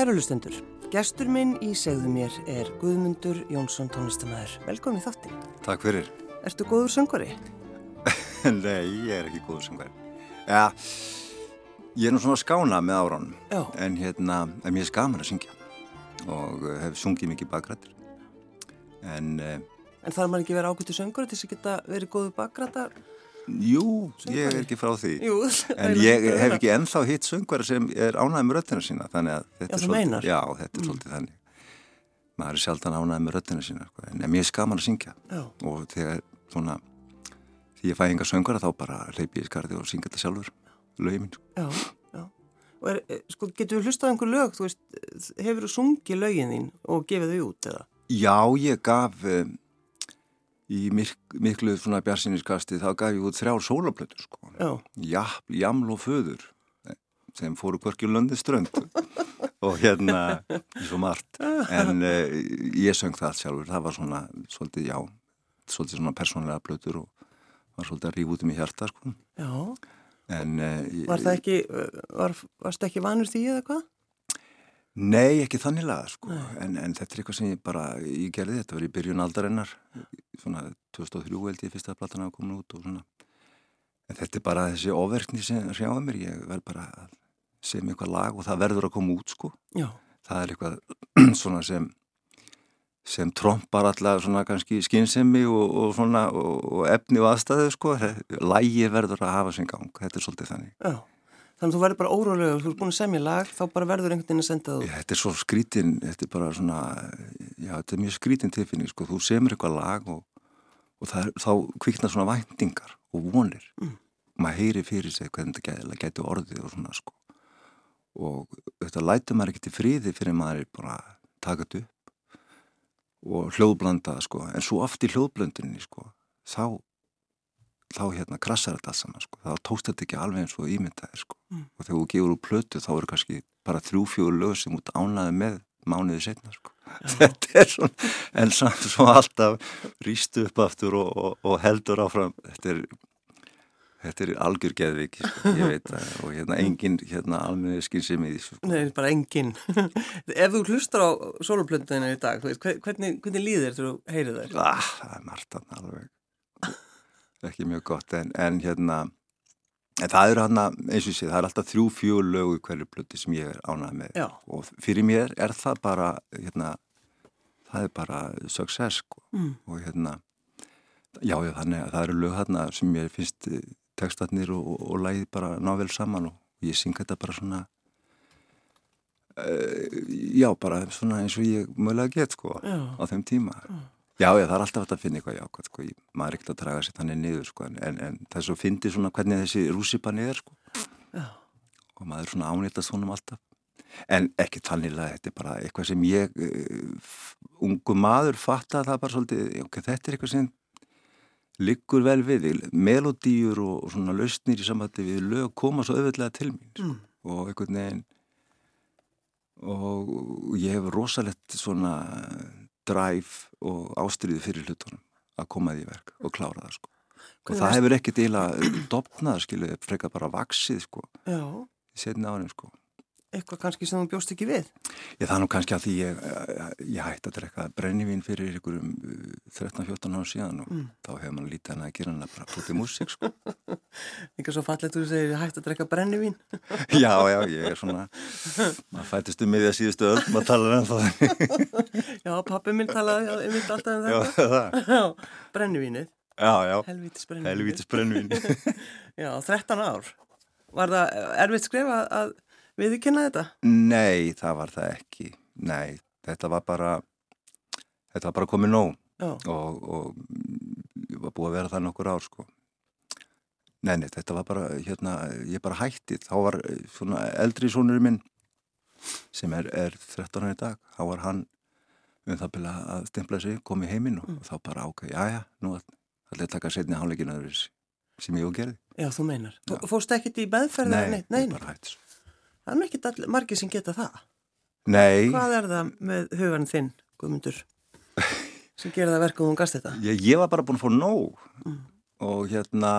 Kæru lustendur, gestur minn í segðu mér er Guðmundur Jónsson tónlistamæður. Velkomin í þáttin. Takk fyrir. Ertu góður söngvari? Nei, ég er ekki góður söngvari. Ja, ég er nú svona skána með áránum. En hérna, en mér er skaman að syngja og uh, hef sungið mikið bakrættir. En, uh, En þarf maður ekki verið ágættu söngvari til þess að geta verið góðu bakrættar? Jú, ég er ekki frá því. Jú. En ég hef ekki ennþá hitt söngvari sem er ánægð með röttina sína, þannig að þetta Já, er svolítið... Já, þetta er svolítið þannig. Maður er sjaldan ánægð með röttina sína, sko. en mér er skaman að syngja. Já. Og þegar svona, því ég fæ enga söngvara þá bara hleypi ég skarði og syngja þetta sjálfur, lögin sko. Já, já. Og er, eh, sko, getur við hlustað einhver lög, þú veist, hefur þú sungið lögin þín og gefið þau út eða? Já, ég gaf um, í mik miklu svona bjarsinniskasti þá gaf ég út þrjár sólaplötur sko. Já. Jaml og föður eh, sem fóru hvorki löndi strönd og hérna svo margt en uh, ég söng það sjálfur það var svona, svolítið, já svolítið svona persónlega plötur og var svolítið að rífa út um í hjarta sko. Já. en uh, Var það ekki, eh, var, varst ekki vanur því eða hvað? Nei, ekki þannig laga sko, en, en þetta er eitthvað sem ég bara, ég gerði þetta var í byrjun aldarinnar, svona 2003 held ég fyrsta platan að koma út og svona, en þetta er bara þessi ofverkni sem hrjáða mér, ég verð bara að segja mér eitthvað lag og það verður að koma út sko, Já. það er eitthvað svona sem, sem trompar alltaf svona kannski skynsemi og, og svona og, og efni og aðstæðu sko, lægi verður að hafa sin gang, þetta er svolítið þannig. Já. Þannig að þú verður bara órólegur, þú ert búin að semja lag, þá bara verður einhvern veginn að senda það út. Þetta er svo skrítin, þetta er bara svona, já, þetta er mjög skrítin tilfinning, sko, þú semur eitthvað lag og, og það, þá kviknar svona væntingar og vonir. Mm. Maður heyri fyrir sig hvernig þetta gæti orðið og svona, sko. Og þetta lætur maður ekki til fríði fyrir maður er bara takat upp og hljóðblandað, sko. En svo oft í hljóðblöndinni, sko, þá, þá hérna krassar þetta alls saman, sko. Þá tókst þetta ekki alveg eins og ímyndaði, sko Mm. og þegar þú gefur úr plötu þá eru kannski bara þrjú fjóru lög sem út ánaði með mánuði setna sko. þetta er svona en samt svo alltaf rýstu upp aftur og, og, og heldur áfram þetta er, þetta er algjör geðvik sko, ég veit það og hérna engin hérna almenni skynsemi í þessu sko. Nei, bara enginn. Ef þú hlustar á soloplöndina í dag, hvernig, hvernig líðir þú heyrið þær? ah, það er margt alveg ekki mjög gott en, en hérna en það eru hann eins og sé, það er alltaf þrjú fjögur lögu hverju plötu sem ég er ánað með Já. og fyrir mér er það bara hérna, það er bara success sko. Mm. og hérna já, já, þannig að það eru lög hérna sem ég finnst eh, textatnir og, og, og læði bara ná vel saman og ég syng þetta bara svona uh, já, bara svona eins og ég mögulega get sko Já. á þeim tíma já, já, það er alltaf hægt að finna eitthvað jákvæmt sko, Ég- maður er ekkert að draga sér þannig niður sko, en, en það er svo fyndi svona hvernig þessi rússipanni er sko Já. og maður svona ánýttast honum alltaf en ekki þannig að þetta er bara eitthvað sem ég uh, ungu maður fatta það bara svolítið ok, þetta er eitthvað sem liggur vel við, melodíur og, og svona lausnir í samvætti við lög koma svo auðvitað til mín sko. Mm. og einhvern veginn og ég hef rosalett svona drive og ástriðu fyrir hlutunum að koma því verk og klára það sko. Og það hefur til að dopnað skilu, frekar bara vaksið sko í setni árum sko eitthvað kannski sem þú bjóst ekki við. Ég það nú kannski að því ég, ég hætti að drekka brennivín fyrir ykkurum 13-14 ára síðan og Mm. þá hefur mann lítið hann að gera hann að bara pútið músík sko. Eitthvað svo fallegt þú segir hægt að drekka brennivín. já, já, ég er svona maður fættist um miðja síðustu öll maður talar um það Já, pappi minn talaði um þetta alltaf um Já, þetta. brennivínið, Já, já, helvítis brennivínið. Já, 13 ár. Var það erfitt skrifa að viðkynna þetta? Nei, það var það ekki Nei, þetta var bara þetta var bara komið nóg og, og var búið að vera það nokkur ár sko Nei, nei, þetta var bara, hérna, ég bara hætti, þá var eh, svona eldri sonur minn sem er, er 13 ára í dag, þá var hann um það byrja að stempla sig, kom í heiminn og, Mm. og þá bara ok, já, já, nú ætla ég að taka setni hálfleikinu öðru sem ég og gerði. já, þú meinar. Já. Þú fórst ekkit í meðferð eða neitt? Nei, Nei, ég bara hætti svo. Það er all, margir sem geta það. Nei, Hvað er það með hugan þinn, Guðmundur, sem gerir það verkum og hún gast þetta? ég, ég var bara búin að fá nóg Mm. og hérna,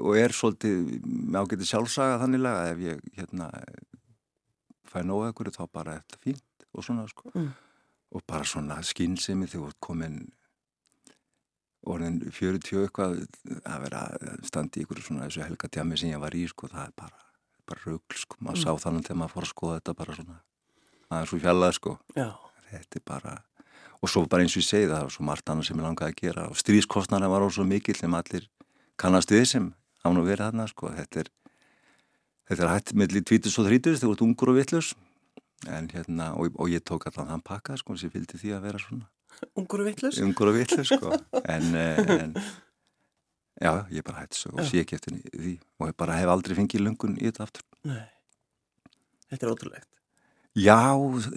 og er svolítið, með ágæti sjálfsaga þanniglega ef ég, hérna, fæ nóg ekkur þá bara er þetta fínt og svona sko Mm. og bara svona skynsemi þegar komin orðin 40 eitthvað að vera að standa í ykkur svona þessu helgatjami sem ég var í sko það er bara, bara rugl sko. Maður Mm. sá þannig þegar maður fór að skoða þetta bara svona. Það er svo fjallað sko. Já, þetta er bara og svo bara eins og ég segi það svo margt annað sem ég langaði að gera. Og stríðskostnarna var ó svo mikill sem allir kannast við sem án og verið þarna sko. Þetta er þetta er hætt mellir 20 og 30 þegar þú ert ungur og vittlus en hérna og, og ég tók allan þann pakka sko sem fylgdi því að vera svona. Ungur og vittlust. ungur og vittlus sko. En, eh, en já, ég bara hætti svo og sé ekki eftir því og ég bara hef aldrei fengið lungun í þetta aftur Nei, þetta er ótrúlegt. Já,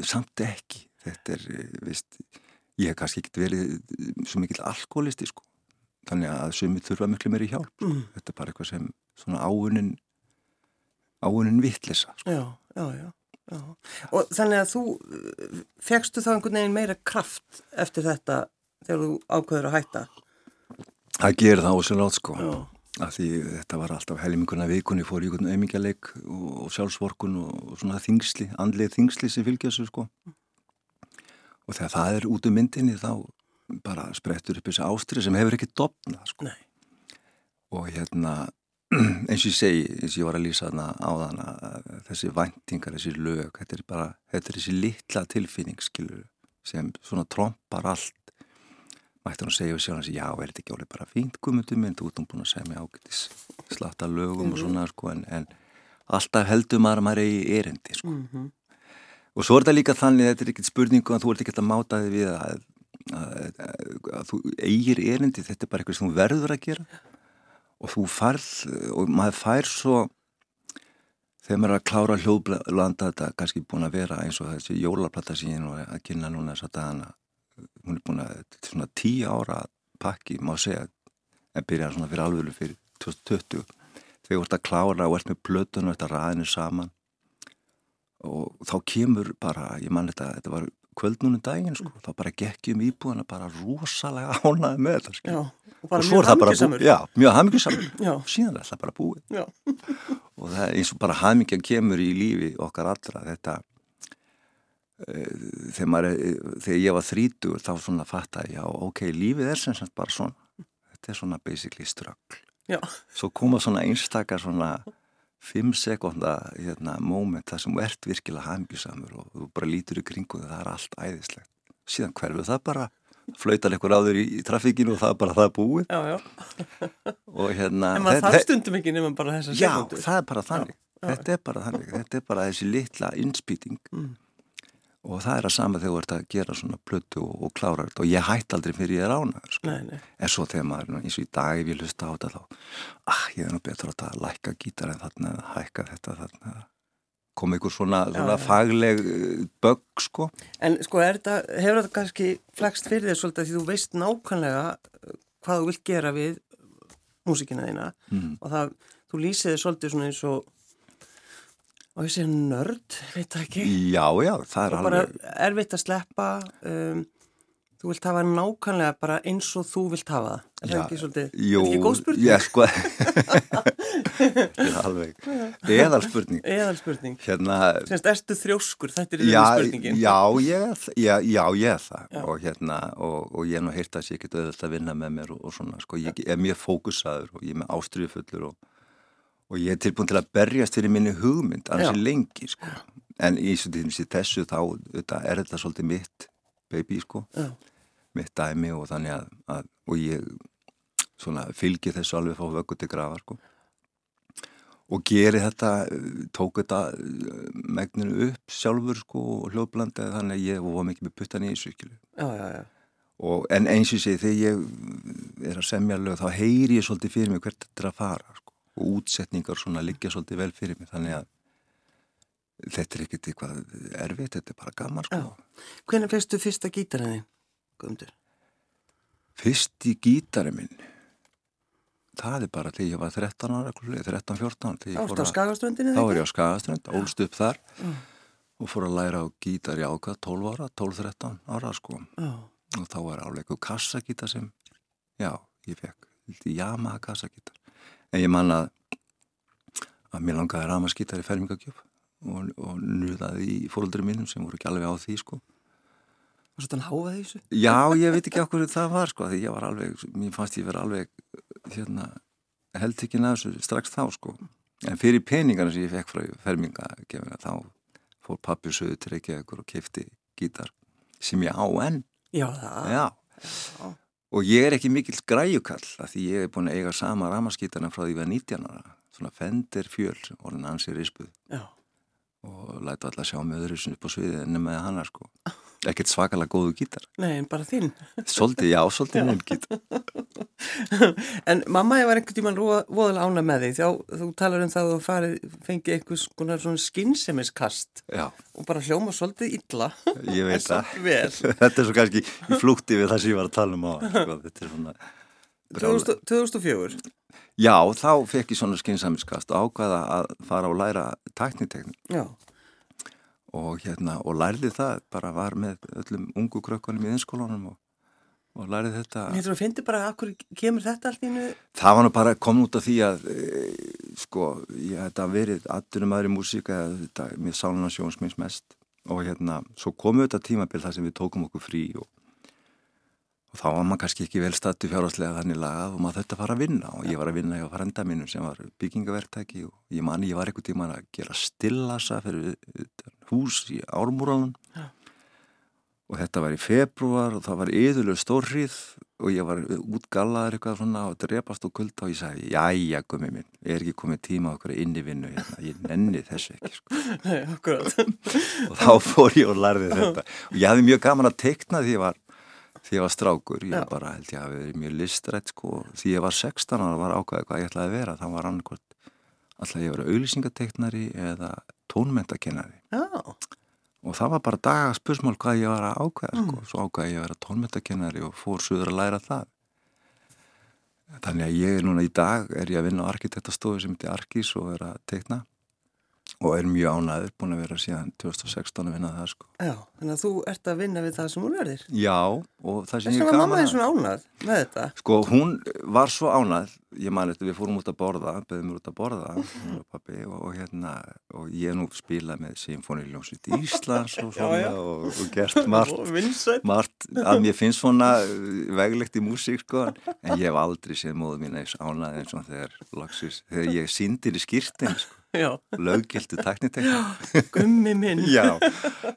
samt ekki. Þetta er, eh, veist, ég hef kannski ekkert verið eh, svo mikill alkoholisti, sko. Þannig að sumi þurfa miklu meiri hjálp. Sko. Mm. Þetta er bara eitthvað sem svona áunin, áunin vittlisa, sko. Já, já, já. Já. Og þannig að þú, uh, fegstu þá einhvern veginn meira kraft eftir þetta þegar þú ákveður að hætta? Það gerir það ósynlátt, sko. Því þetta var alltaf helminguna vikunni, fór í einhvern auðmingaleik og, og sjálfsvorkun og, og svona þingsli, andlið þingsli sem fylgja þessu, sko. Og þegar það er út um myndinni þá bara sprettur upp þessi ástrið sem hefur ekki dopnað, sko. Nei. og hérna eins og ég segi, eins og ég var að lýsa þarna á þarna þessi væntingar, þessi lög þetta er bara, þetta er þessi litla tilfinning skilur, sem svona trompar allt mætti hann segja við sjálf hans, já, er þetta ekki alveg bara fínt guðmyndu minn, þú ert nú búin að segja mig ágætis slatta lögum og svona sko, en, en alltaf heldur maður að maður eigi erindi sko. Mm -hmm. og svo er þetta líka þannig, þetta er ekkert spurningu að þú ert ekkert að máta þig við að, að, að, að þú eigir erindi, þetta er bara eitthvað sem þú verður að gera og þú farð og maður fær svo þegar maður er að klára hljóðblanda þetta kannski búin að vera eins og þessi jólaplata er nú að kynna núna þess að dagana hún er búin að, þetta er svona tíu ára pakki, má segja en byrja svona fyrir alvölu fyrir 2020 þegar þú ert að klára og ert með plötun og ert að ræðinu saman. Og þá kemur bara, ég man þetta, þetta var kvöldnúnum daginn sko, þá bara gekkjum íbúðana bara rosalega ánaði með þetta skil. Já, og og svo er það bara búið, já, mjög og síðan er það bara búið. Og það er eins og bara hamingjan kemur í lífi okkar allra þetta þegar, maður, þegar ég var þrítur þá svona fatta ég, já, ok, lífið er sem sagt bara svona þetta er svona basically ströggl Já, svo koma svona einstakar svona fimm sekunda hérna, moment þar sem þú ert virkilega hamingjusamur og þú bara lítur í kringu það er allt æðislegt síðan hverfu það bara flautar einhver áður í, í trafíkinu og það er bara það búið já, já. og hérna En maður þarf stundum ekki nema bara þessa Já, sekundu. það er bara þannig já. þetta er bara þannig, þetta er bara þessi litla innspýting Mm. Og það er að sama þegar þú ert að gera svona plötu og, og klára þetta og ég hætti aldrei fyrir ég er ánaður sko. Nei, nei. en svo þegar maður, eins og í dag ef ég hlusta á þetta þá, ah, ég er nú betur að það lækka gítar en þarna eða hækka þetta þarna kom einhver svona, svona fagleg uh, bögg sko En sko, er þetta, hefur þetta kannski flækst fyrir þér svolítið því þú veist nákvæmlega uh, hvað þú vilt gera við músikina þína mm. og það, þú lýsið þið svolítið svona eins og og sé nörd, veit það ekki. Já, já, það er og bara alveg erfitt að sleppa um, þú vilt hafa nákvæmlega bara eins og þú vilt hafa það. Er það ekki svolítið, Jú, er ekki góð spurning? Já, sko. Alveg eðal spurning Eðal spurning, Hérna, semst erstu þrjóskur? Þetta er já, spurningin já, ég, já, já, ég er það. Já. og hérna, og, og ég er nú heyrt að ég get auðvitað að vinna með mér og, og svona, sko, ég er mjög fókusaður og ég er með ástriðufullur og, og ég er tilbúin til að berjast fyrir minni hugmynd, annars lengi, sko. En í þessu, þessu þá er þetta svolítið mitt baby, sko. Já. mitt dæmi og þannig að, að og ég svona fylgi þessu alveg fá vöggu til grafa sko. Og geri þetta, tók þetta eh, megninu upp sjálfur sko og hljóðblandaði þannig að ég var mikið með puttan í og en eins og segi þegar ég er að semja lög þá heyri ég svolítið fyrir mig hvert þetta er að fara sko og útsetningar svona liggja svolítið vel fyrir mig þannig að þetta er ekkert eitthvað erfitt, þetta er bara gaman sko. Já. Hvernig fegstu fyrsta gítarinn þinn, Guðmundur? Fyrst í gítari minn? Það er bara þegar ég var 13 ára 13-14 þegar ég Ást fór á að skagaströndinni þá er ég á Skagaströnd, ólst upp þar Mm. og fór að læra á gítar í ákvað 12 ára, 12-13 ára sko. Já, og þá var eitthvað kassagítar sem já, ég fekk vildi Yamaha kassagítar en ég man að að mér langaði ramaskítar í fermingagjöf og, og nuðaði í fóröldri mínum sem voru ekki alveg á því sko Og svo þannig háfaði þessu? Já, ég veit ekki okkur það var sko því ég var alveg, mér fannst ég vera alveg hérna, held ekki næðu strax þá sko en fyrir peningarna sem ég fekk frá fermingagefina þá fór pappi söðu til Reykjavíkur og kefti gítar sem ég á enn Já, það Já. Já. Og ég er ekki mikill græjukall af því ég er búin að eiga sama ramaskítarna frá því við 19 ára. Svona fendir fjöl orðin ansið rispuð. Og læta alltaf sjá með öðru upp á sviðið ennum með hana sko ekkert svakalega góðu gítar. Nei, en bara þinn. Svolítið, já, svolítið nefn gítar. En mamma ég var einhvern tíman voðalega ána með því þá þú talar um það að þú fengið einhvers konar svona skinnsemiskast Já. og bara hljóma svolítið illa. Ég veit það. Þetta er svo kannski flútti við það sem ég var að tala um á sko. Þetta er svona 2000, 2004 Já, þá fekk ég svona skinnsemiskast og ákvaða að fara og læra tækniteknin Já og hérna og lærði það bara var með öllum ungu krökkunum í einskólanum og, og lærði þetta. Ég tror að fyndi bara að hverju kemur þetta allt í nu Það var nú bara komin út af því að e, sko, ég þetta verið aðdurum aðri músíka þetta, mér sáluna sjónsmins mest. Og hérna, svo komu þetta tímabill þar sem við tókum okkur frí og og þá var maður kannski ekki vel statu fjárháslega þannig lagað og maður þetta fara að vinna og ég var að vinna hjá frenda mínum sem var byggingaverktæki og ég mani ég var eitthvað tíma að gera stillasa fyrir hús í ármúranum ja. og þetta var í februar og það var yðurlega stórrið og ég var útgallaður eitthvað svona og drepast og kulda og ég sagði jæja gummi minn, er ekki komið tíma okkur inn í vinnu hérna, ég nenni þessu ekki sko. Nei, og þá fór ég og lærði þetta og ég hafði mjög gaman að tekna því ég var því ég var strákur, ég var bara held ég að verið mjög listrætt sko, því ég var 16 og var ákvæðið hvað ég ætlaði að vera, þá var annarkvæmt alltaf ég verið auðlýsingateiknari eða tónmentakennari og það var bara dagaspursmál hvað ég var að ákvæða sko, mm. svo ákvæði ég að vera tónmentakennari og fór suður að læra það. Þannig að ég er núna í dag er ég að vinna á arkitektastofu sem heitir Arkís og er að teikna. Og er mjög ánæður, búin að vera síðan 2016 að vinna það sko. Já, þannig að þú ert að vinna við það sem hún verðir. Já, og það sem Þess ég gaman að... Þess að mamma er svona ánæð með þetta? Sko, hún var svo ánæð, ég mani þetta, við fórum út að borða, beðum við út að borða, pappi, og, og hérna, og ég nú spila með Sinfoniljónsvít Íslands og svona, já, já. Og, og gert margt, margt, að mér finnst svona veglegt í músík, sko, en ég hef aldrei séð móðu mín eins ánæð eins og þegar, laxis, þegar ég síndir í skýrtin, sko löggildu teknitekna Gummi minn Já,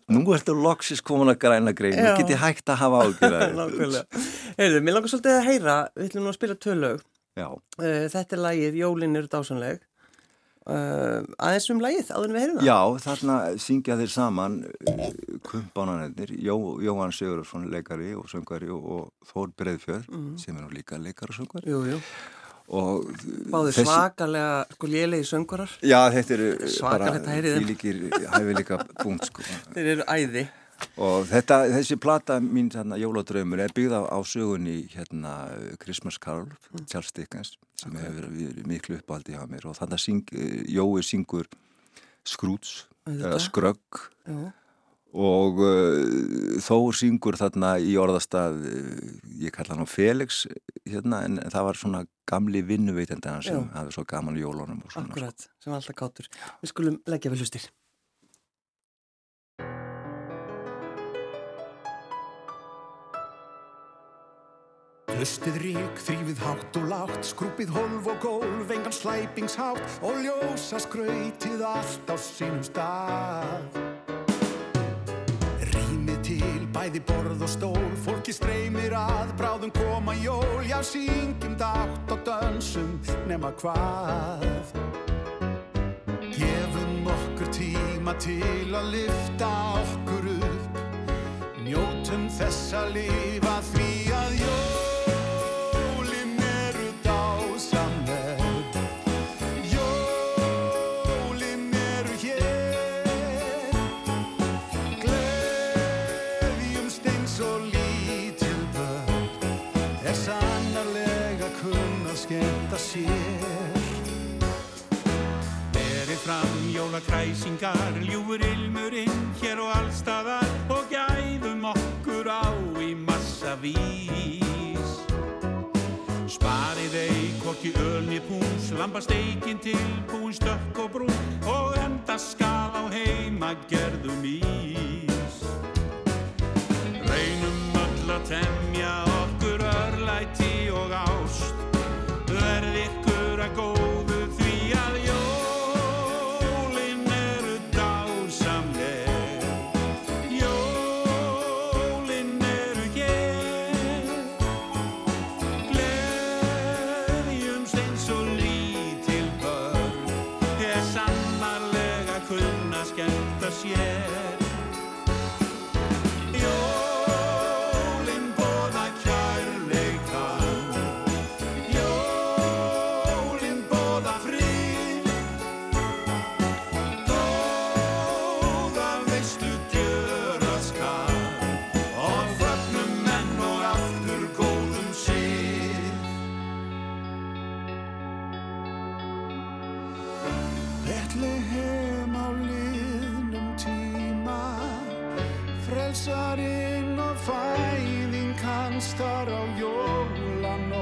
nú ertu loksis komin að græna grein nú get ég hægt að hafa ágjörða Heyrðu, mér langar svolítið að heyra við ætlum nú að spila tvö lög. Uh, Þetta er lagið Jólin eru dásanleg uh, aðeins um lagið, áður við heyrum það? Já, þarna syngja þeir saman uh, kumpánanendir Jó, Jóhann Sigurðarsson, leikari og söngari og, og Þór Breðfjörð mm. sem er nú líka leikar og söngari Jú, jú. Báði þessi... svakalega sko lélegi söngurar Já, þetta eru bara því líkir hæfi líka punkt sko. Þeir eru æði Og þetta, þessi plata mín, hérna, Jóladraumur er byggð á, á sögunni hérna Christmas Carol. Charles Dickens sem okay. hefur verið miklu uppáldi hjá mér og þannig að syng, Jói syngur Scrooge, eða Skrögg Já og uh, þó syngur þarna í orðastað uh, ég kalla hann á Felix hérna, en það var svona gamli vinnuveitenda sem hafði svo gaman í jólunum svona, Akkurat, sko. sem alltaf kátur Við skulum leggja við hlustir Hlustið rík, þrýfið hátt og látt, skrúpið holv og gólf, engan slæpingshátt og ljósa skrautið allt á sínum stað. Til bæði borð og stól Fólki streymir að, bráðum koma jól Já, syngjum dátt og dansum nema hvað. Gefum okkur tíma til að lifta okkur upp Njótum þess að lifa því kræsingar, ljúur ilmurinn hér og allstaðar og gæðum okkur á í massa vís. Sparið eik okki ölni pús, lampasteikin til, búin stökk og brún og enda skal á heim. að gerðum ís Betlehem á liðnum tíma. Frelsarinn og fæðing hans þar á jólanótt.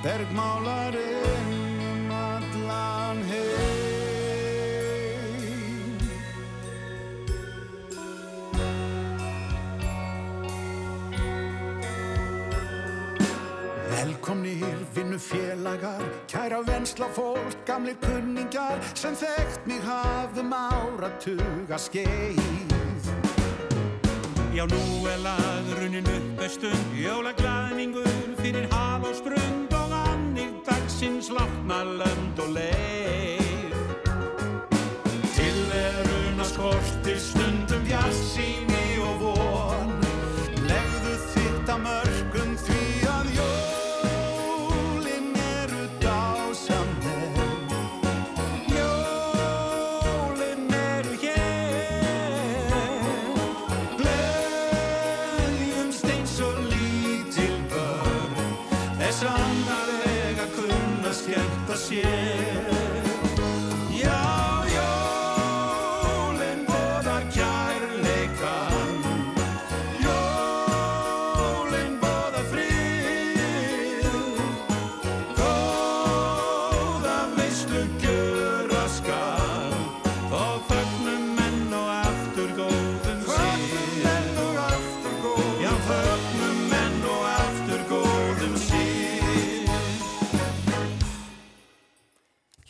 Bergmálarinn Velkomnir vinnufélagar, kæra vensla fólk, gamlir kunningar sem þekkt mig hafðum áratuga skeið. Já, nú er lagrunin upp stund, jólaglæðningur fyrir hal og sprund og annig dagsins látna lönd og leið. Tilveruna skortir stundum bjarsýni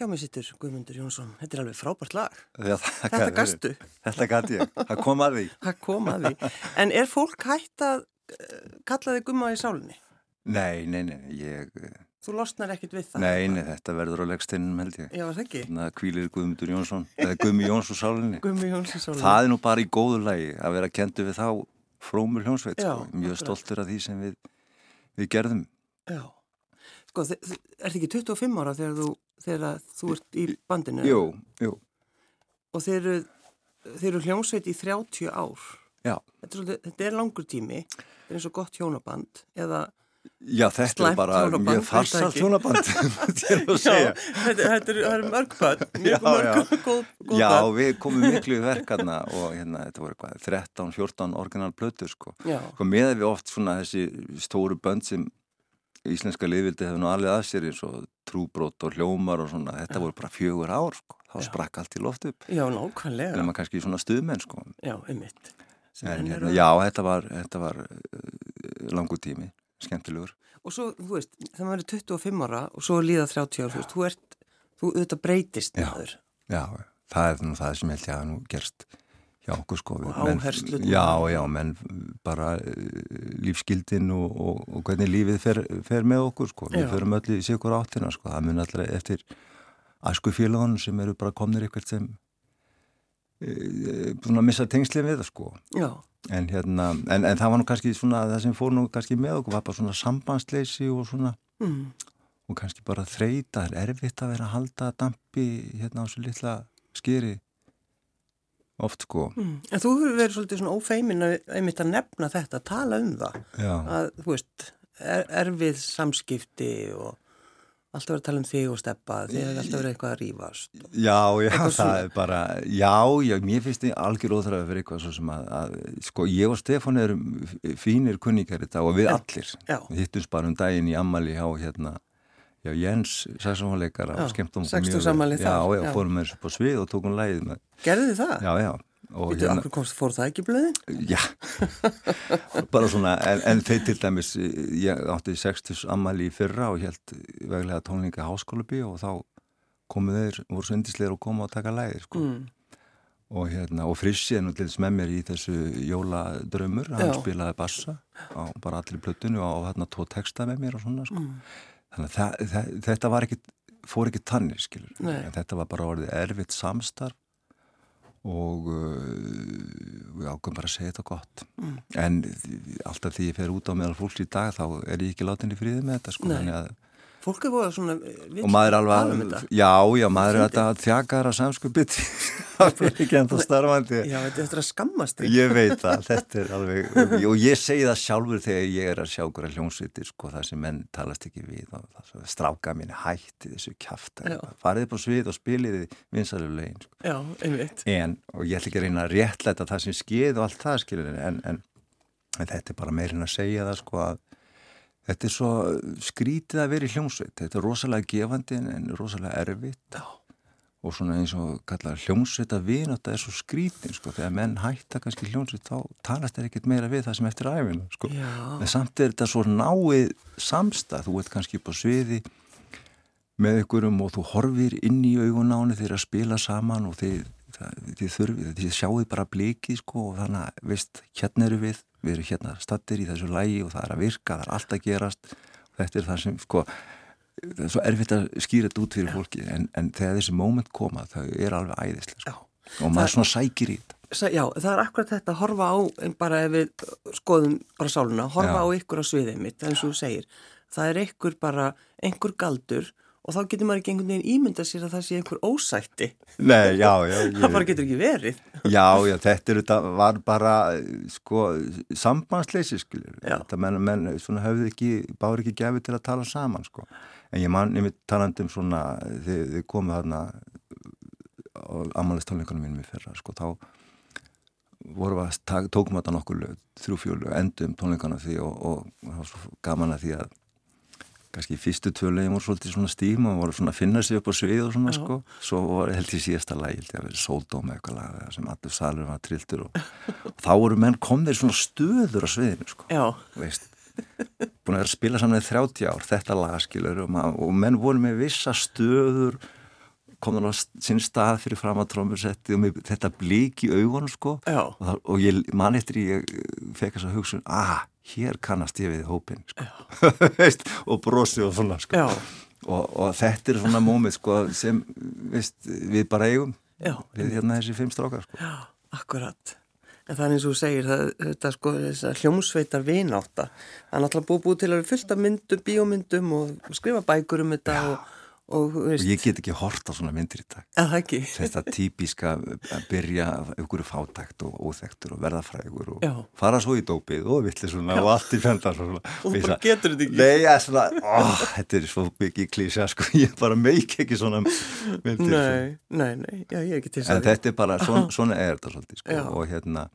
Hjá mig sittur Guðmundur Jónsson. Þetta er alveg frábært lag. Já, Þetta gastu. Þetta gæti ég, það kom að því. Það kom að því. En er fólk hægt að uh, kalla þig gumma í sálinni? Nei, nei, nei, ég, Þú losnar ekkit við það? nei, nei, þetta verður á legstinnum held ég. Já, það ekki. Þannig að kvílir Guðmundur Jónsson, eða Guðmi Jónsson sálinni. Gummi Jónsson sálinni. Það er nú bara í góðu lagi að vera kentu við þá frómur hljónsveit, sko. Mjög stoltur af því sem við, við gerðum. Já. Sko, ertu ekki 25 ára þegar þú, þegar þú ert í bandinu? Jú, jú, Og þeir eru, þeir eru hljómsveit í 30 ár. já. Þetta er, þetta er langur tími. Þetta er eins og gott hjónaband. Eða, Já, þetta er bara mjög farsalt hjónaband, þetta er að já, segja. þetta, þetta eru er mörg bönn. Já, Mjög mörg já. góð, góð Já, við komum miklu í verkarna og hérna, þetta voru eitthvað 13-14 orginal plötur, sko. Já, Sko með við oft svona þessi stóru bönd sem íslenska liðvildi hefur nú alveg að sér eins og trúbrót og hljómar og svona, þetta voru bara fjögur ár, sko. Þá Já. sprakk allt í loft upp. já, nákvæmlega. Nefna kannski svona stuðmenn, sko. Já, einmitt. En hérna, já, þetta var, þetta var uh, langur tími, skemmtilegur. Og svo, þú veist, þegar maður er 25 ára og svo líða 30 ára, þú veist, þú ert, þú auðvitað breytist Já. Já, það er nú það sem held ég að nú gerst hjá okkur sko. Áherslurnar. Já, já, menn bara uh, lífsgildin og, og, og hvernig lífið fer, fer með okkur sko. Við Já. förum öll í sikur áttina sko. Það mun allra eftir æsku félagunum sem eru bara komnir eitthvað sem uh, svona missa tengslið við það sko. En, hérna, en, en það var nú kannski svona það sem fór nú kannski með okkur var bara svona sambandsleysi og svona mm. og kannski bara þreita, það er erfitt að vera að halda dampi hérna á svo litla skýri oft sko Mm. En þú hefur verið svolítið svona ófeimin að, einmitt að nefna þetta, að tala um það. já, Að, þú veist, er, erfið samskipti og alltaf verið að tala um þig og steppa, þið hefur alltaf verið eitthvað að rífast. já, já það svona. er bara já, já, mér finnst þið algjör óþræði fyrir eitthvað svo sem að, að sko, ég og Stefán erum fínir kunningar þetta og við Já. allir hittumst bara um daginn í ammali hjá hérna Já, Jens, saxofónleikara og skemmtum okkur mjög Já, já, fórum með þessu á svið og tókum lægið með. Gerðu þið það? Já, já. Og Vitið, okkur komst, fór það ekki blöðin? Já, bara svona, en, en þeir til dæmis, ég átti 60 ammali í fyrra og held veglega tónleika háskólabi og þá komu þeir, voru svo yndisleir og komu að taka lægir, sko. Mm. Og hérna, og Frissi er þess með mér í þessu jóladrömmur, hann Já. spilaði bassa á bara allir plötunni og á hérna tvo texta með mér og svona, sko. Mm. Þannig að það, þetta var ekki, fór ekki tannir, skilur. Þetta var bara orðið erfitt samstarf og uh, við ákveðum bara að segja þetta gott. Mm. En alltaf því ég fer út á meðal fólks í dag þá er ég ekki látin í fríði með þetta, sko. Að Fólk er búið svona... og maður er alveg um að, já, já, maður er að þjaka þar samsku bytti það er ekki enda starfandi Já, þetta er að skammast þig. ég veit það, þetta er alveg og ég segi það sjálfur þegar ég er að sjá hverja hljómsveitir, sko, það sem menn talast ekki við og það stráka mín hætti þessu Já. farið upp á svið og spiliði vinsalegu legin, sko. Já, einmitt. en, og ég ætla ekki að reyna að réttlæta það sem skeið og allt það, skilur en, en, en þetta er bara meirinn að segja það, sko, að Þetta er svo skrítið að vera í hljómsveit. Þetta er rosalega gefandi en- en rosalega erfitt. Og svona eins og kallar hljómsveit að vina þetta er svo skrítið, sko. Þegar menn hætta kannski hljómsveit þá talast þeir ekkert meira við það sem eftir æfina, sko. Já. En samt er þetta svo náið samstað. Þú ert kannski upp á sviði með ykkurum og þú horfir inn í augunáni þeir að spila saman og þið, það, þið þurfið, þið sjáuð bara blikið sko og þannig að, veist, hérna eru við, við erum hérna stattir í þessu lægi og það er að virka, það er allt að gerast þetta er það sem, sko það er svo erfitt að skýra þetta út fyrir fólki en, en þegar þessi moment koma, þau er alveg æðislega, sko og maður svona sækir í þetta Já, það er akkurat þetta að horfa á, en bara ef við skoðum bara sáluna, horfa Já. á ykkur á sviðið mitt, eins og þú segir. Það er ykkur bara, einhver galdur og þá getur maður ekki einhvern veginn ímynda sér að það sé einhver ósætti. Nei, já, já, Það bara getur ekki verið. Já, já, þetta er, var bara, sko, sambandsleysi, skiljur. Þetta menn, menn svona höfðu ekki, báður ekki gefið til að tala saman, sko. En ég man, ég mitt talandi um svona, þið, þið komu þarna á ammælistónleikunum mínum í fyrra, sko, þá vorum við að tókum þetta nokkur lög, þrjú fjólu, endum tónleikana því og, og það var svo gaman að því að kannski fyrstu tvö lögin voru svolítið svona stíma og voru svona að finna sig upp á svið og svona Já. sko. Svo var held ég síðasta lag, held ég að vera sóldóm eitthvað lag sem allur salur var triltur og, og þá voru menn komnir svona stöður á sviðinu sko. Já, veist búin að spila saman í 30 ár þetta lagaskilur og, og menn voru með vissa stöður komður á sinn stað fyrir fram að trómursetti og með þetta blík í augunum sko og, það, og ég man eftir ég fekk þess að hugsun ah, hér kannast ég við hópin sko. veist, og brosi og svona sko. og, og þetta er svona mómið sko, sem veist, við bara eigum Já. við hérna þessi fimm strákar sko. já, akkurat. En það er eins og þú segir, það, þetta sko, þessar hljómsveitar vináta. Það er náttúrulega búið búið til að vera fullt af myndum, bíómyndum og skrifa bækur um þetta og, og, þú og veist, ég get ekki hort á svona myndir í dag þetta típiska að byrja af einhverju fátækt og óþektur og verða frægur og Já. fara svo í dópið og villi svona og allt í fjöndan. Og ég bara getur þetta ekki. Nei, ég er svona, ó, þetta er svo mikið klísja sko, ég bara meik ekki svona myndir sko. Nei, nei, nei, já, ég er ekki til en að þetta er bara, svona, svona er þetta svolítið sko, Já. og hérna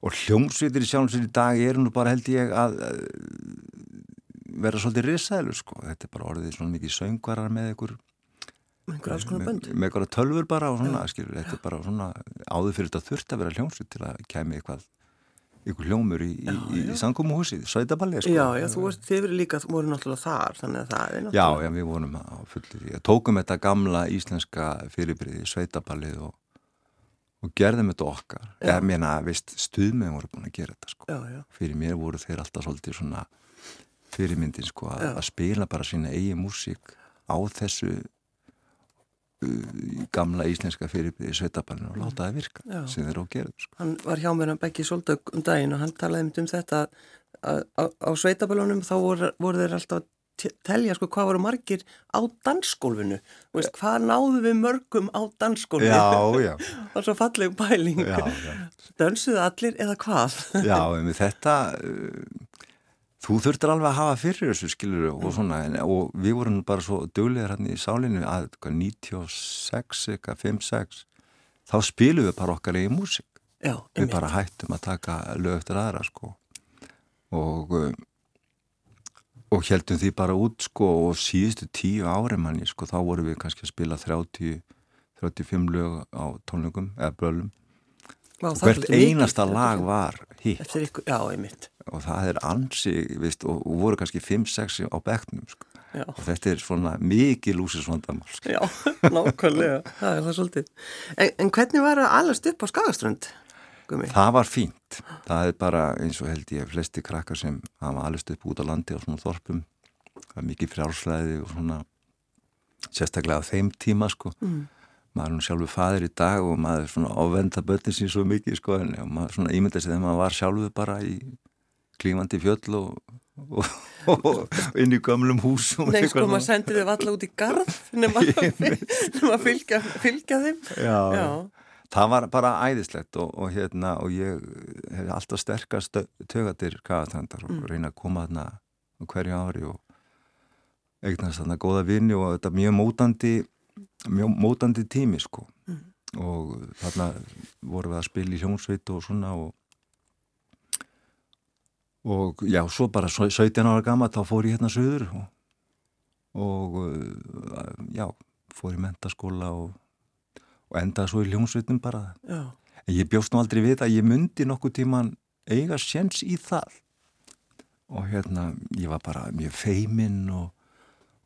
og hljómsveitir í sjálfsveit í dag eru nú bara held ég að vera svolítið risaðlu sko, þetta er bara orðið svona mikið söngvarar með ykkur einhver alls konar bönd. með, eitthvað tölfur bara og svona, skilur, þetta er bara svona áður fyrir þetta þurft að vera hljómsveit til að kemi eitthvað ykkur hljómur í, í, í, í sangumuhúsið, sveitaballi sko. Já, já, þú veist, þið verið líka, þú voru náttúrulega þar, þannig að það er Já, náttúrulega. já, við vorum á fullir í tókum þetta gamla íslenska fyrirbriði, sveitaballið og, og gerðum þetta okkar Já. ég meina, veist, stuðmið voru búin að gera þetta sko. Já, já, fyrir mér voru þeir alltaf svolítið svona fyrirmyndin sko, að, að spila bara sína eigi músík á þessu uh, gamla íslenska fyrirbriði sveitaballinu og láta það virka Já. sem þeir á að gera sko. hann var hjá mér að Beggi Soldögg um daginn og hann talaði um þetta að, að, á sveitaballunum þá voru, voru þeir alltaf að te- telja sko hvað voru margir á dansgólfinu. Þú veist, hvað náðu við mörgum á dansgólfinu? Já, já, er svo falleg bæling dönsuðu allir eða hvað? Já, þetta uh, þú þurftir alveg að hafa fyrir þessu skilur og svona, en, og við vorum bara svo döglegar hann í sálinu að hvað, 96, eitthvað 5-6 þá spilum við bara okkar í músík. Já, við bara hættum að taka lög eftir aðra sko. Og uh, og heldum því bara út sko og síðustu tíu ári manni sko þá vorum við kannski að spila 30, 35 lög á tónleikum eða bölum. Og er hvert einasta lag var hitt. Já, einmitt. Og það er ansi veist, og, og voru kannski 5-6 á bekknum sko. Og þetta er svona mikið lúsisvandamál sko. já, nákvæmlega. það er það svolítið. En, en hvernig var að alast upp á Skagaströnd, Gumi? það var fínt það er bara eins og held ég flesti krakkar sem hafa alveg upp út á landi og svona þorpum það er mikið frjálslæði og svona sérstaklega á þeim tíma sko Mm. maður er nú sjálfur fadir í dag og maður er svona ávenda börnin sín svo mikið sko en maður svona ímynda sig þegar maður var sjálfur bara í klífandi fjöll og, og, og inn í gömlum húsum Nei, sko, maður sendir þið valla út í garð nema, að fylgja, fylgja þeim. já, Já, það var bara æðislegt og, og hérna og ég hef alltaf sterkast tögatir kaðatandar og reyna að koma þarna hverju ári og eignast þarna góða vini og þetta mjög mótandi mjög mótandi tími sko. Og þarna vorum við að spila í hljómsveit og svona og og já, svo bara 17 ára gama þá fór ég hérna söður og, og uh, já, fór í mentaskóla og, og endaði svo í hljómsveitum bara. Já, en ég bjóst nú aldrei við að ég myndi nokkuð tíman eiga séns í það. Og hérna ég var bara mjög feiminn og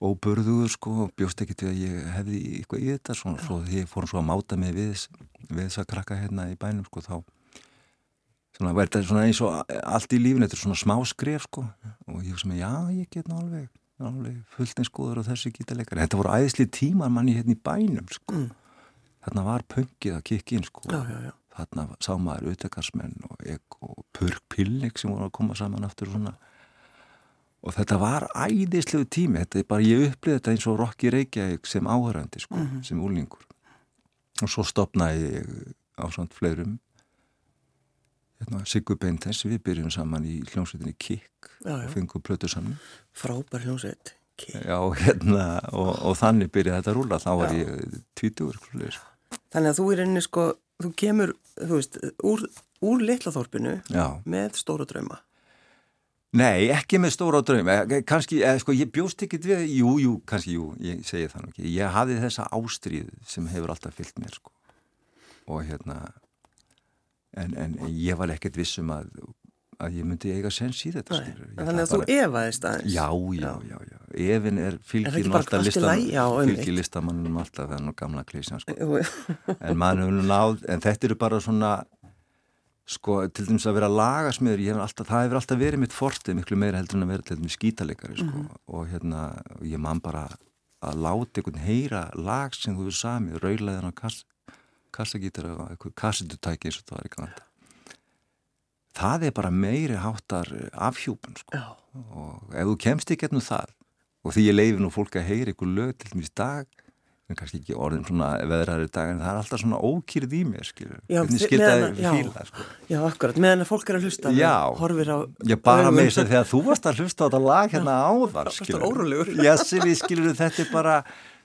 óburðuður sko og bjóst ekki til að ég hefði eitthvað í þetta svona, svo því ég fór svo að máta mig við, við þess að krakka hérna í bænum sko þá svona verður þetta svona eins og allt í lífinu þetta er svona smá skref sko. Og ég hugsa mig já ég get nú alveg, alveg fullt eins góður á þessu gítarleikar þetta voru æðisli tímar manni hérna í bænum sko. Mm. þarna var pöngið að kikki inn sko. Já, já, já. þarna sá maður utekarsmenn og, og Purk Pillik sem voru að koma saman aftur og svona. Og þetta var æðislegu tími. Þetta er bara, ég upplýði þetta eins og Rokki Reykjavík sem áhörandi sko, sem úlingur og svo stopnaði ég á svona fleirum Sigur Beintens við byrjum saman í hljómsveitinni Kikk Já, já. og fengum plötu saman Frábær hljómsveit. Já, hérna, og, og þannig byrjaði þetta að rúla þá var Já. ég tvítugur sko. Þannig að þú er einni sko, þú kemur, þú veist, úr, úr litlaþorpinu með stóra drauma. Nei, ekki með stóra á draum, eh, kannski, eh, sko, ég bjóst ekkit við, jú, jú, kannski, jú, ég segi það nú ekki, ég hafði þessa ástríð sem hefur alltaf fyllt mér, sko, og hérna, en, en ég var ekkert vissum að, að ég myndi eiga sens í þetta, þannig að þú efaðist aðeins. Já, já, já, já, efin er bara alltaf allt í listam, lagi? Já, einmitt. fylgir listamannum alltaf, nú gamla klísjan, sko, en maður hefur nú náð, en þetta eru bara svona, sko, til dæmis að vera lagasmiður, alltaf, það hefur alltaf verið mitt fortið miklu meira heldur en að vera til dæmis skítalegari, sko, og hérna, og ég man bara að láta einhvern heyra lag sem þú hefur samið, raulaðan á kass, kassagítara og eitthvað kassitutæki eins og það var ekki vanda. Það er bara meiri háttar afhjúpun, sko, já, og ef þú kemst ekki hérna það, og því ég leifi nú fólk að heyra einhver lög til í dag, en kannski ekki orðin svona veðrari dag en það er alltaf svona ókýrð í mér Já, hvernig þi- skilta meðan- það já. fíla sko. já, akkurat, meðan að fólk er að hlusta, Já. á... Já, bara með þess að þegar þú varst að hlusta á þetta lag hérna áðar varstu órólegur. Já, Silvi, skilur þetta er bara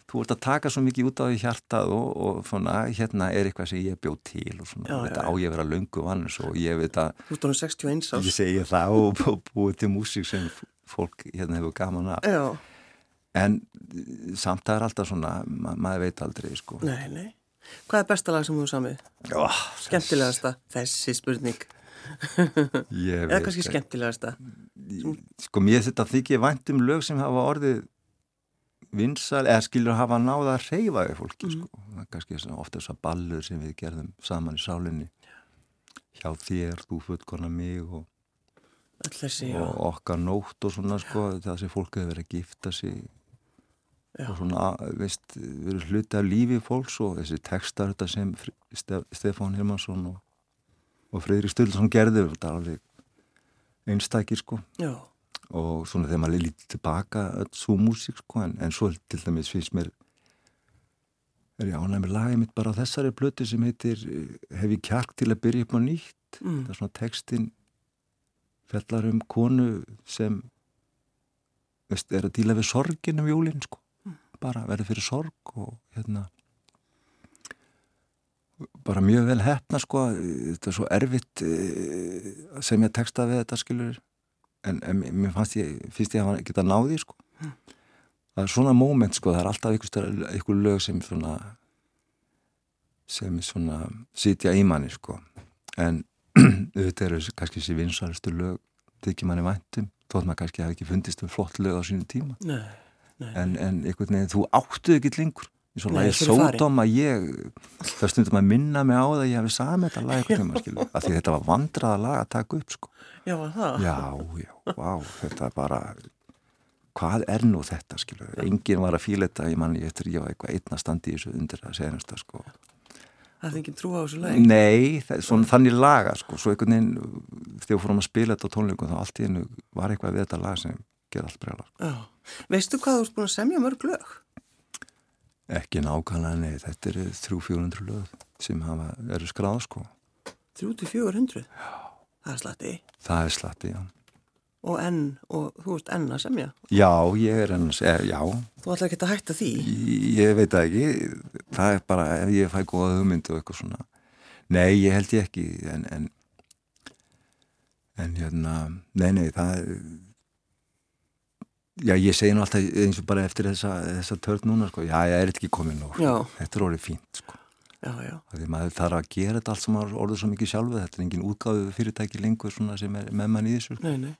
þú ert að taka svo mikið út á því hjartað og, og svona, hérna er eitthvað sem ég bjóð til og svona, Já, þetta já, á ég að vera löngu vannus og ég veit að Þú honum 61 árs. ég segi það og, og búið til músík sem fólk hérna hefur gaman af Já, en samt það er alltaf svona ma maður veit aldrei sko nei, nei. Hvað er besta lag sem þú samið? Skemmtilegasta? Þessi spurning. ég Eða kannski skemmtilegasta? sko mér þetta þykir vænt um lög sem hafa orðið vinsal, eða skilur hafa náða að reyfa við fólki sko. það er kannski ofta þess að ballur sem við gerðum saman í sálinni. Hjá þér, þú fullkona mig og, þessi, og okkar nótt og svona sko, það sem fólk hefur verið að gifta sig. Já. og svona, veist, verið hluti af lífi fólks og þessi textar þetta sem Stefán Hilmansson og, og Freyri Stöldson gerðu þetta er alveg einstakir sko. Já, og svona þegar maður lítið tilbaka öll svo músík sko en, en svo til dæmis finnst mér er ég ánæg með lagið mitt bara á þessari blötu sem heitir eh, Hef ég kjark til að byrja upp á nýtt? Mm. það er svona textin fellar um konu sem veist, er að díla við sorgin um jólinn sko. Bara verður fyrir sorg og hérna bara mjög vel hefna sko. Þetta er svo erfitt eh, sem ég texta við þetta skilur en, en mér fannst ég, finnst ég að geta náði sko. Það er svona moment sko, það er alltaf einhver, lög sem svona sem svona sitja í manni sko. En auðvitað eru kannski þessi vinsaristu lög þykir manni væntum þótt maður kannski hafi ekki fundist um flott lög á sínum tíma. Nei, nei. en, en einhvern veginn, þú áttuð ekki lengur eins og lagið. Sódóm að ég það stundum að minna mig á það að ég hefði samið þetta lag einhvern veginn, skilu, af því þetta var vandraða lag að taka upp sko Já, það? já, já, vá, þetta er bara hvað er nú þetta skilu, enginn var að fíla þetta ég manni eftir ég var eitthvað einna standi í þessu undir að senasta sko Það er ekki trú á þessu lagi? Nei, það svona þannig laga sko, svo einhvern veginn þegar við fórum að spila þetta á tónleikum þá allt í hennu var eitthvað við þetta lag sem ger allt breyla Já. Veistu hvað þú ert búin að semja mörg lög? Ekki nákvæmlega, nei, þetta eru 300-400 lög sem hafa, eru skráð sko 3400? Já. Það er slatti. það er slatti, já Og enn, og þú ert enn að semja. Já, ég er ennast, er, já Þú ætlar ekki að hætta því? ég veit það ekki það er bara, ef ég fæ góða hugmynd og eitthvað svona nei, ég held ég ekki en en, en hérna, nei, nei, það er já, ég segi nú alltaf eins og bara eftir þessa, þessa törn núna, sko, já, ég er ekki komin nú, Já. þetta er orðið fínt, sko. Já, já. Því maður þarf að gera þetta allt sem maður orður svo mikið sjálfu, þetta er engin útgáðu fyrirtæki lengur svona sem er með mann í þessu. Nei, nei.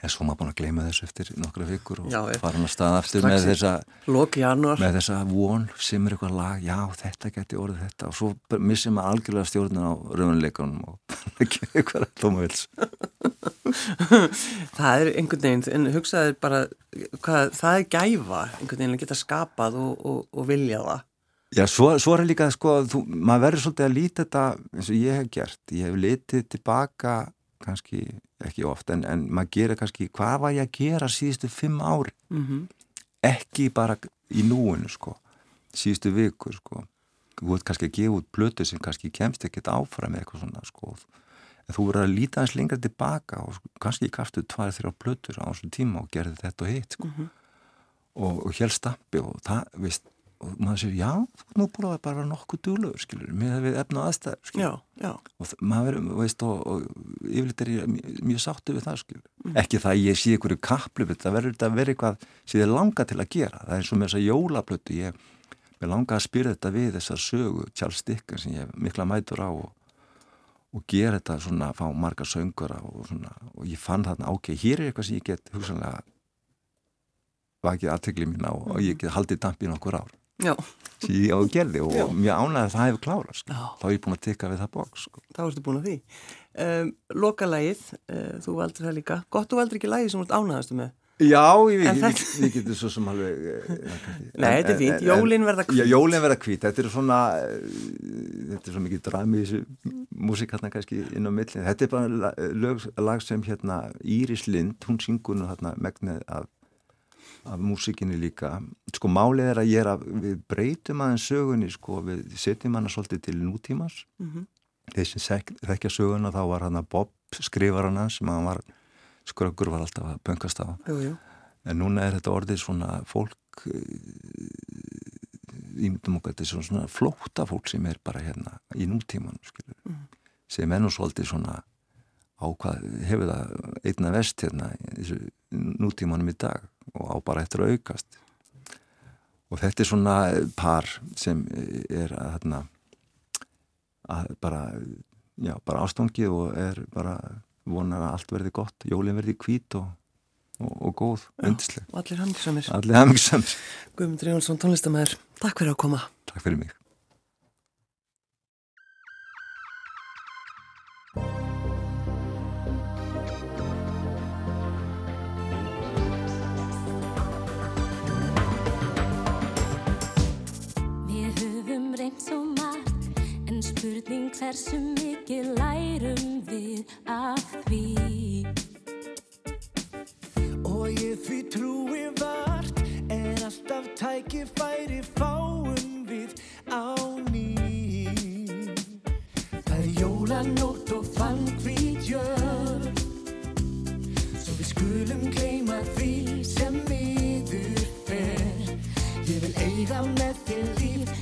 en svo maður búin að gleyma þessu eftir nokkra vikur og Já, fara hann að staða aftur með þessa, með þessa von sem er eitthvað lag, já þetta geti orðið þetta. Og svo missir maður algjörlega stjórnum á raunleikunum og ekki eitthvað tóma vils Það er einhvern veginn, en hugsaður bara, hvað, það er gæfa einhvern veginn að geta skapað og, og, og vilja það. Já, svo, svo er líka sko, þú, maður verður svolítið að líta þetta eins og ég hef gert, ég hef litið tilbaka kannski ekki oft en, en maður gerir kannski, hvað var ég að gera síðustu fimm ári Mm ekki bara í núinu sko, síðustu vikur sko. Þú veit kannski að gefa út blötu sem kannski kemst ekkert áfram eitthvað svona sko en þú verður að líta eins lengra tilbaka og kannski kraftu tvær þrjá blötur á þessum tíma og gerði þetta og hitt sko. Og, og hér stampi og það, veist og maður sér, já, þú nú búin að bara vera nokkuð dúlegur, skilur, með við efna aðstæður skilur, Já, já. og maður verður, veist, og, og yfirleitt er ég mjög, mjög sáttu við það, skilur ekki það að ég sé ykkur kaplu það verður þetta að vera eitthvað sem ég langa til að gera. Það er eins og með þessa jólaplötu ég, ég langa að spyrja þetta við þessa sögu Dickens sem ég mikla mætur á og, og gera þetta svona, fá marga söngura og svona, og ég fann þarna, ok, hér er eitthvað sem ég get hugsanlega vakið aðtegli mín á og ég get haldið dampið nokkur ár Já, sem ég á að gerði og Já. mjög ánægði að það hefur klárað sko. Þá er ég búin að tekka við það bók sko. þá ertu búin að því. Um, Lokalægið, uh, þú valdur það líka. Gott þú valdur ekki lægið sem þú ert ánæðastu með. Já, við, getum svo sem alveg eh, Nei, þetta er fínt. Jólin verða hvít. Já, jólin verða hvít, þetta er svona eh, þetta er svo mikið drami í þessu músík hérna kannski inn á millin þetta er bara lög, lag sem hérna Íris Lind, hún syngur nú hérna megnið af, af músíkinni líka sko málið er að ég er að við breytum aðeins sögunni sko, við setjum hana svolítið til nútímans Mhm. þeir sem þek- þekkja söguna þá var hann að Bob skrifar hann sem hann var skröggur var alltaf að pöngast á. En núna er þetta orðið svona fólk ímyndum okkar þetta er svona, flóta fólk sem er bara hérna í nútíman mm. sem er nú svolítið svona á hvað hefur það einna vest hérna í nútímanum í dag og á bara eftir að aukast. Og þetta er svona par sem er að hérna að bara já, bara ástangið og er bara vonar að allt verði gott, jólin verði hvít og, og, og góð, undisleg Og allir hafmyggsams Guðmundur Jónsson, tónlistamæður. Takk fyrir að koma. takk fyrir mig spurning hversu mikið lærum við af því? Og ég því trúi vart Er alltaf tækifæri fáum við á ný. Það er jólanótt og fann hvít jörn Svo við skulum gleyma því sem miður fer. Ég vil eiga með þér líf